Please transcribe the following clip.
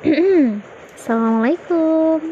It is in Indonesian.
Assalamualaikum.